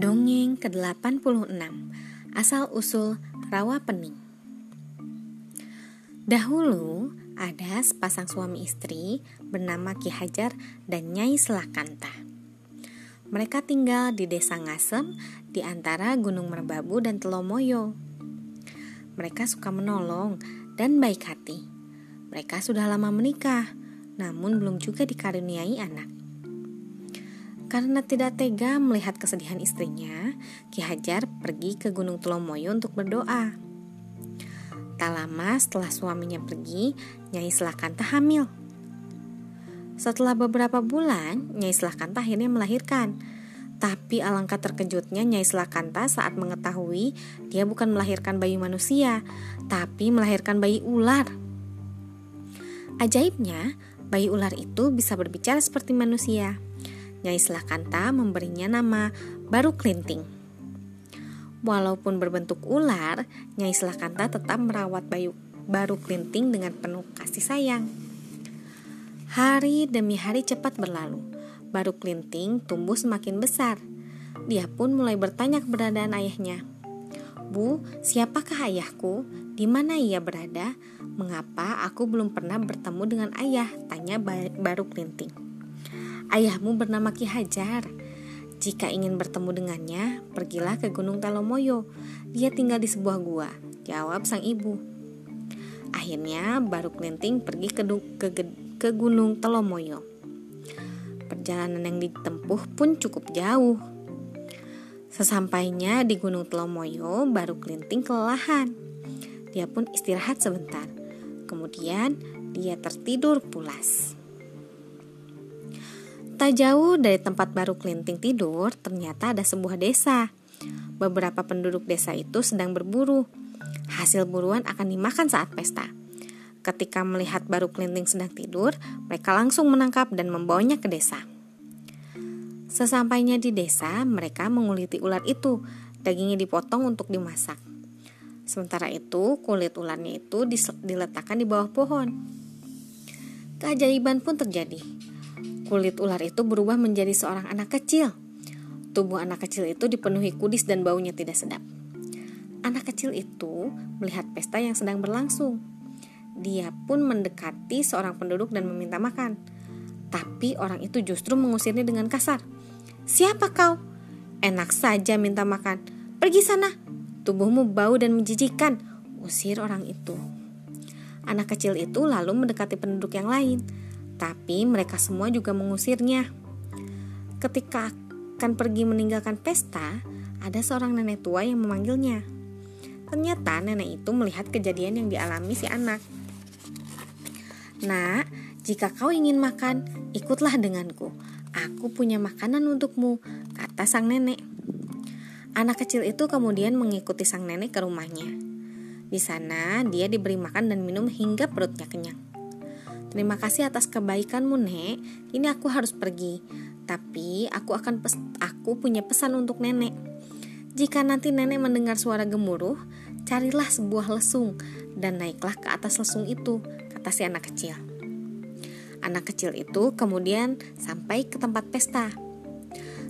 Dongeng ke-86 Asal-usul Rawa Pening Dahulu ada sepasang suami istri bernama Ki Hajar dan Nyai Selakanta. Mereka tinggal di desa Ngasem di antara Gunung Merbabu dan Telomoyo. Mereka suka menolong dan baik hati. Mereka sudah lama menikah, namun belum juga dikaruniai anak. Karena tidak tega melihat kesedihan istrinya, Ki Hajar pergi ke Gunung Telomoyo untuk berdoa. Tak lama setelah suaminya pergi, Nyai Selakanta hamil. Setelah beberapa bulan, Nyai Selakanta akhirnya melahirkan. Tapi alangkah terkejutnya Nyai Selakanta saat mengetahui dia bukan melahirkan bayi manusia, tapi melahirkan bayi ular. Ajaibnya, bayi ular itu bisa berbicara seperti manusia. Nyai Selakanta memberinya nama Baru Klinting. Walaupun berbentuk ular, Nyai Selakanta tetap merawat bayu Baru Klinting dengan penuh kasih sayang. Hari demi hari cepat berlalu. Baru Klinting tumbuh semakin besar. Dia pun mulai bertanya keberadaan ayahnya. Bu, siapakah ayahku? Di mana ia berada? Mengapa aku belum pernah bertemu dengan ayah? Tanya Baru Klinting. Ayahmu bernama Ki Hajar. Jika ingin bertemu dengannya, pergilah ke Gunung Talomoyo. Dia tinggal di sebuah gua, jawab sang ibu. Akhirnya baru Klinting pergi ke, ke, ke Gunung Telomoyo. Perjalanan yang ditempuh pun cukup jauh. Sesampainya di Gunung Telomoyo, baru Klinting kelelahan. Dia pun istirahat sebentar. Kemudian dia tertidur pulas. Tak jauh dari tempat baru Klinting tidur, ternyata ada sebuah desa. Beberapa penduduk desa itu sedang berburu. Hasil buruan akan dimakan saat pesta. Ketika melihat baru Klinting sedang tidur, mereka langsung menangkap dan membawanya ke desa. Sesampainya di desa, mereka menguliti ular itu. Dagingnya dipotong untuk dimasak. Sementara itu, kulit ularnya itu diletakkan di bawah pohon. Keajaiban pun terjadi Kulit ular itu berubah menjadi seorang anak kecil. Tubuh anak kecil itu dipenuhi kudis dan baunya tidak sedap. Anak kecil itu melihat pesta yang sedang berlangsung. Dia pun mendekati seorang penduduk dan meminta makan. Tapi orang itu justru mengusirnya dengan kasar. Siapa kau? Enak saja minta makan. Pergi sana. Tubuhmu bau dan menjijikan. Usir orang itu. Anak kecil itu lalu mendekati penduduk yang lain tapi mereka semua juga mengusirnya. Ketika akan pergi meninggalkan pesta, ada seorang nenek tua yang memanggilnya. Ternyata nenek itu melihat kejadian yang dialami si anak. Nak, jika kau ingin makan, ikutlah denganku. Aku punya makanan untukmu, kata sang nenek. Anak kecil itu kemudian mengikuti sang nenek ke rumahnya. Di sana, dia diberi makan dan minum hingga perutnya kenyang. Terima kasih atas kebaikanmu, Nek. Ini aku harus pergi. Tapi aku akan pes aku punya pesan untuk Nenek. Jika nanti Nenek mendengar suara gemuruh, carilah sebuah lesung dan naiklah ke atas lesung itu, kata si anak kecil. Anak kecil itu kemudian sampai ke tempat pesta.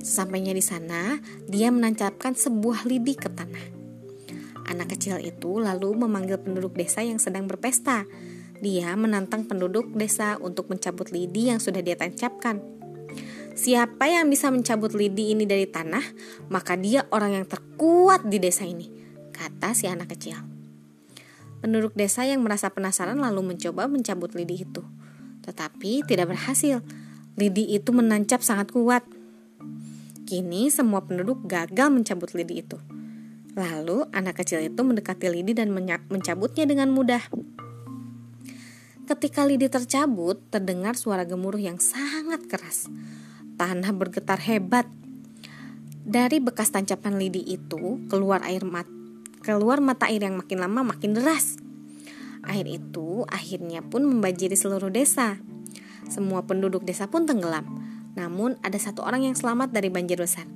Sesampainya di sana, dia menancapkan sebuah lidi ke tanah. Anak kecil itu lalu memanggil penduduk desa yang sedang berpesta dia menantang penduduk desa untuk mencabut lidi yang sudah dia tancapkan. Siapa yang bisa mencabut lidi ini dari tanah, maka dia orang yang terkuat di desa ini, kata si anak kecil. Penduduk desa yang merasa penasaran lalu mencoba mencabut lidi itu. Tetapi tidak berhasil. Lidi itu menancap sangat kuat. Kini semua penduduk gagal mencabut lidi itu. Lalu anak kecil itu mendekati lidi dan mencabutnya dengan mudah. Ketika lidi tercabut, terdengar suara gemuruh yang sangat keras. Tanah bergetar hebat. Dari bekas tancapan lidi itu, keluar air mat keluar mata air yang makin lama makin deras. Air itu akhirnya pun membanjiri seluruh desa. Semua penduduk desa pun tenggelam. Namun ada satu orang yang selamat dari banjir besar.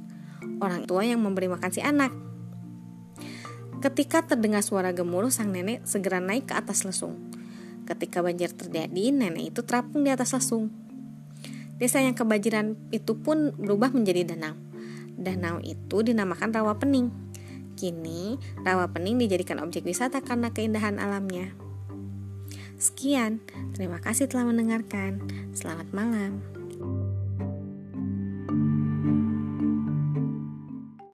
Orang tua yang memberi makan si anak. Ketika terdengar suara gemuruh, sang nenek segera naik ke atas lesung. Ketika banjir terjadi, nenek itu terapung di atas lesung. Desa yang kebanjiran itu pun berubah menjadi danau. Danau itu dinamakan Rawa Pening. Kini, Rawa Pening dijadikan objek wisata karena keindahan alamnya. Sekian, terima kasih telah mendengarkan. Selamat malam.